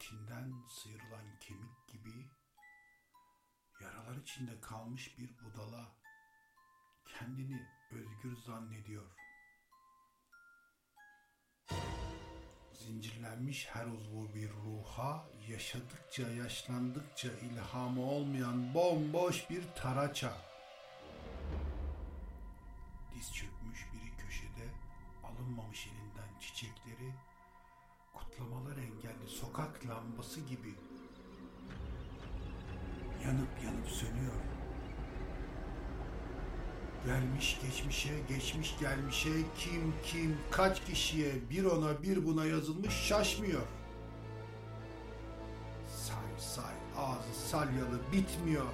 etinden sıyrılan kemik gibi yaralar içinde kalmış bir budala kendini özgür zannediyor. Zincirlenmiş her uzvu bir ruha, yaşadıkça yaşlandıkça ilhamı olmayan bomboş bir taraça. Diz çökmüş biri köşede, alınmamış elinden çiçekleri, engelli sokak lambası gibi yanıp yanıp sönüyor. Gelmiş geçmişe, geçmiş gelmişe, kim kim, kaç kişiye, bir ona bir buna yazılmış şaşmıyor. Say say, ağzı salyalı bitmiyor.